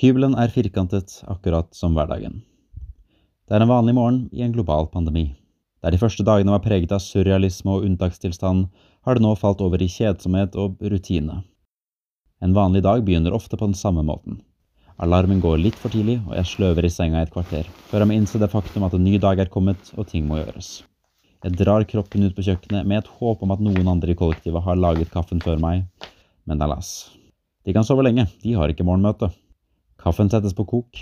Hybelen er firkantet, akkurat som hverdagen. Det er en vanlig morgen i en global pandemi. Der de første dagene var preget av surrealisme og unntakstilstand, har det nå falt over i kjedsomhet og rutine. En vanlig dag begynner ofte på den samme måten. Alarmen går litt for tidlig, og jeg sløver i senga i et kvarter, før jeg må innse det faktum at en ny dag er kommet og ting må gjøres. Jeg drar kroppen ut på kjøkkenet med et håp om at noen andre i kollektivet har laget kaffen før meg, men alas. De kan sove lenge, de har ikke morgenmøte. Kaffen settes på kok,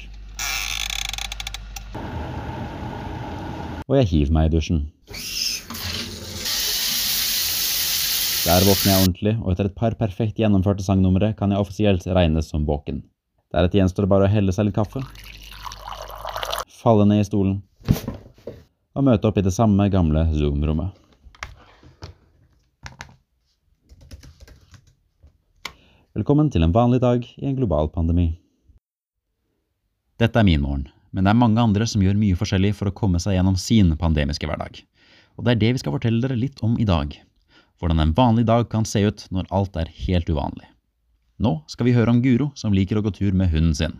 og jeg hiver meg i dusjen. Der våkner jeg ordentlig, og etter et par perfekt gjennomførte sangnumre kan jeg offisielt regnes som våken. Deretter gjenstår det bare å helle seg litt kaffe, falle ned i stolen og møte opp i det samme gamle Zoom-rommet. Velkommen til en vanlig dag i en global pandemi. Dette er min morgen, men det er mange andre som gjør mye forskjellig for å komme seg gjennom sin pandemiske hverdag. Og det er det vi skal fortelle dere litt om i dag. Hvordan en vanlig dag kan se ut når alt er helt uvanlig. Nå skal vi høre om Guro som liker å gå tur med hunden sin.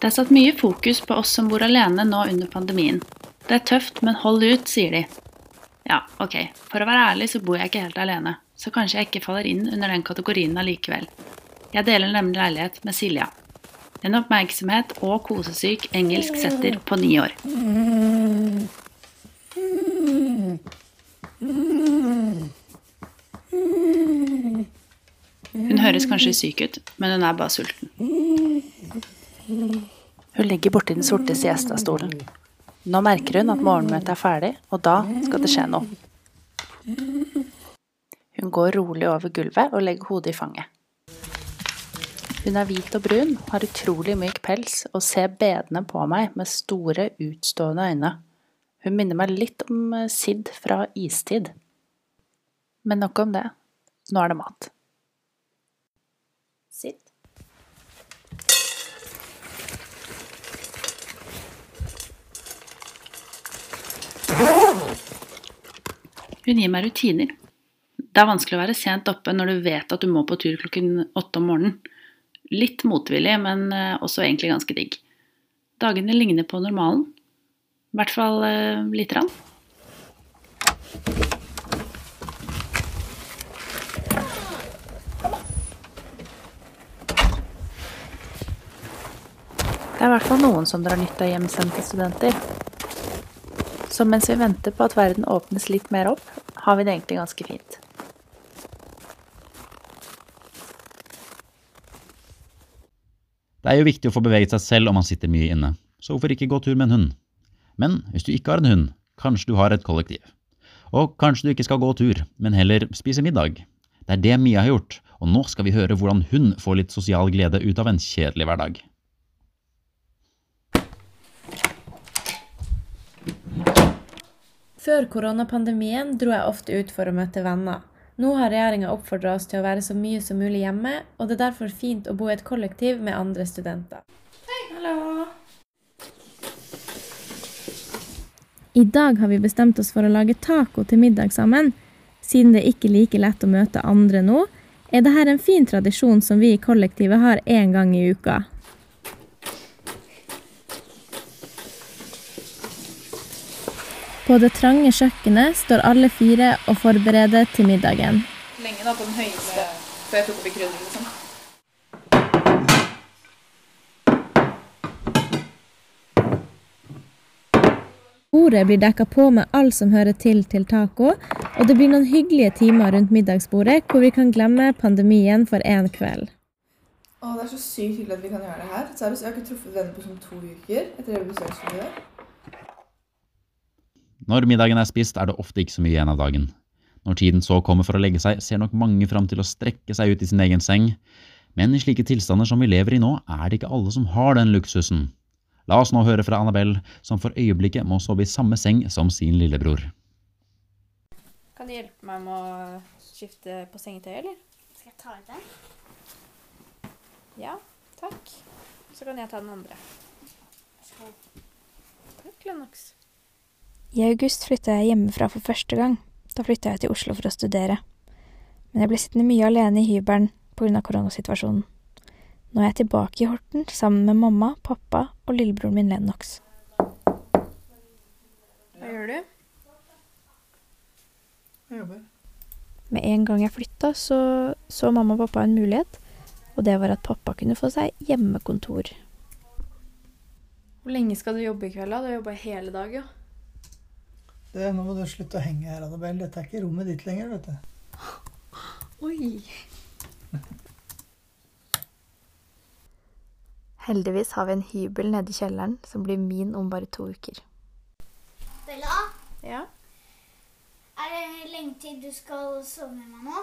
Det er satt mye fokus på oss som bor alene nå under pandemien. Det er tøft, men hold ut, sier de. Ja, ok, for å være ærlig så bor jeg ikke helt alene, så kanskje jeg ikke faller inn under den kategorien allikevel. Jeg deler nemlig leilighet med Silja. En oppmerksomhet og kosesyk engelsk setter på ni år. Hun høres kanskje syk ut, men hun er bare sulten. Hun ligger borti den sorte siesta-stolen. Nå merker hun at morgenmøtet er ferdig, og da skal det skje noe. Hun går rolig over gulvet og legger hodet i fanget. Hun er hvit og brun, har utrolig myk pels og ser bedende på meg med store, utstående øyne. Hun minner meg litt om eh, Sid fra istid. Men nok om det. Nå er det mat. Sid? Hun gir meg rutiner. Det er vanskelig å være sent oppe når du vet at du må på tur klokken åtte om morgenen. Litt motvillig, men eh, også egentlig ganske digg. Dagene ligner på normalen. I hvert fall eh, lite grann. Det er i hvert fall noen som drar nytte av hjemsendte studenter. Så mens vi venter på at verden åpnes litt mer opp, har vi det egentlig ganske fint. Det er jo viktig å få beveget seg selv om man sitter mye inne, så hvorfor ikke gå tur med en hund? Men hvis du ikke har en hund, kanskje du har et kollektiv. Og kanskje du ikke skal gå tur, men heller spise middag. Det er det Mia har gjort, og nå skal vi høre hvordan hun får litt sosial glede ut av en kjedelig hverdag. Før koronapandemien dro jeg ofte ut for å møte venner. Nå har regjeringa oppfordra oss til å være så mye som mulig hjemme, og det er derfor fint å bo i et kollektiv med andre studenter. Hei, Hallo! I dag har vi bestemt oss for å lage taco til middag sammen. Siden det ikke er like lett å møte andre nå, er dette en fin tradisjon som vi i kollektivet har én gang i uka. På det trange kjøkkenet står alle fire og forbereder til middagen. Lenge da, på den høyeste før jeg tok opp i krydder, liksom. Bordet blir dekka på med alt som hører til til taco, og det blir noen hyggelige timer rundt middagsbordet hvor vi kan glemme pandemien for én kveld. Å, det er så sykt hyggelig at vi kan gjøre det her. Seriøst, jeg har ikke truffet venner på sånn to uker etter det besøksforbudet. Når middagen er spist, er det ofte ikke så mye igjen av dagen. Når tiden så kommer for å legge seg, ser nok mange fram til å strekke seg ut i sin egen seng, men i slike tilstander som vi lever i nå, er det ikke alle som har den luksusen. La oss nå høre fra Annabelle, som for øyeblikket må sove i samme seng som sin lillebror. Kan du hjelpe meg med å skifte på sengetøy, eller? Skal jeg ta ut den? Ja, takk. Så kan jeg ta den andre. Skal Takk, Lennox. I august flytta jeg hjemmefra for første gang. Da flytta jeg til Oslo for å studere. Men jeg ble sittende mye alene i hybelen pga. koronasituasjonen. Nå er jeg tilbake i Horten sammen med mamma, pappa og lillebroren min Lennox. Hva gjør du? Jeg jobber. Med en gang jeg flytta, så så mamma og pappa en mulighet, og det var at pappa kunne få seg hjemmekontor. Hvor lenge skal du jobbe i kveld? da? Du har jobba hele dag, jo. Det, nå må du slutte å henge her, Annabelle. Dette er ikke rommet ditt lenger, vet du. Oi. Heldigvis har vi en hybel nede i kjelleren som blir min om bare to uker. Bella, Ja. er det lenge til du skal sove med meg nå?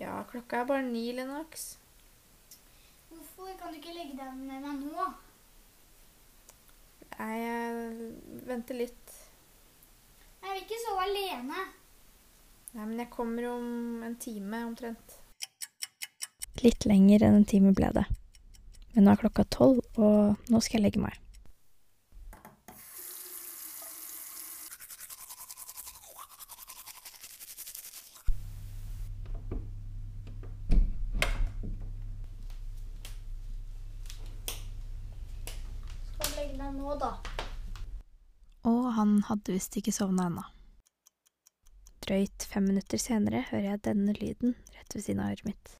ja, klokka er bare ni, Lennox. Hvorfor kan du ikke legge deg med meg nå? Jeg venter litt. Ikke sove alene. Nei, men jeg kommer om en time omtrent. Litt lenger enn en time ble det. Men nå er klokka tolv, og nå skal jeg legge meg. Skal legge deg nå, da? Og han hadde visst ikke sovna ennå. Drøyt fem minutter senere hører jeg denne lyden rett ved siden av øret mitt.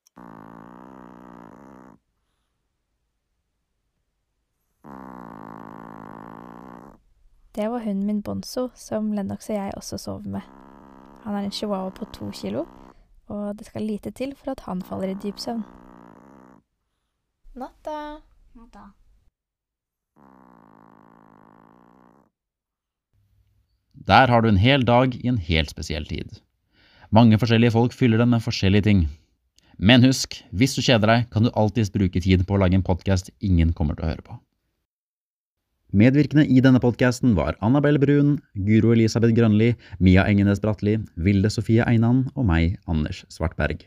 Det var hunden min Bonzo, som Lennox og jeg også sover med. Han er en chihuahua på to kilo, og det skal lite til for at han faller i dyp søvn. Natta. Natta. Der har du en hel dag i en helt spesiell tid. Mange forskjellige folk fyller den med forskjellige ting. Men husk, hvis du kjeder deg, kan du alltids bruke tid på å lage en podkast ingen kommer til å høre på. Medvirkende i denne podkasten var Annabelle Brun, Guro Elisabeth Grønli, Mia Engenes Bratli, Vilde Sofie Einan og meg, Anders Svartberg.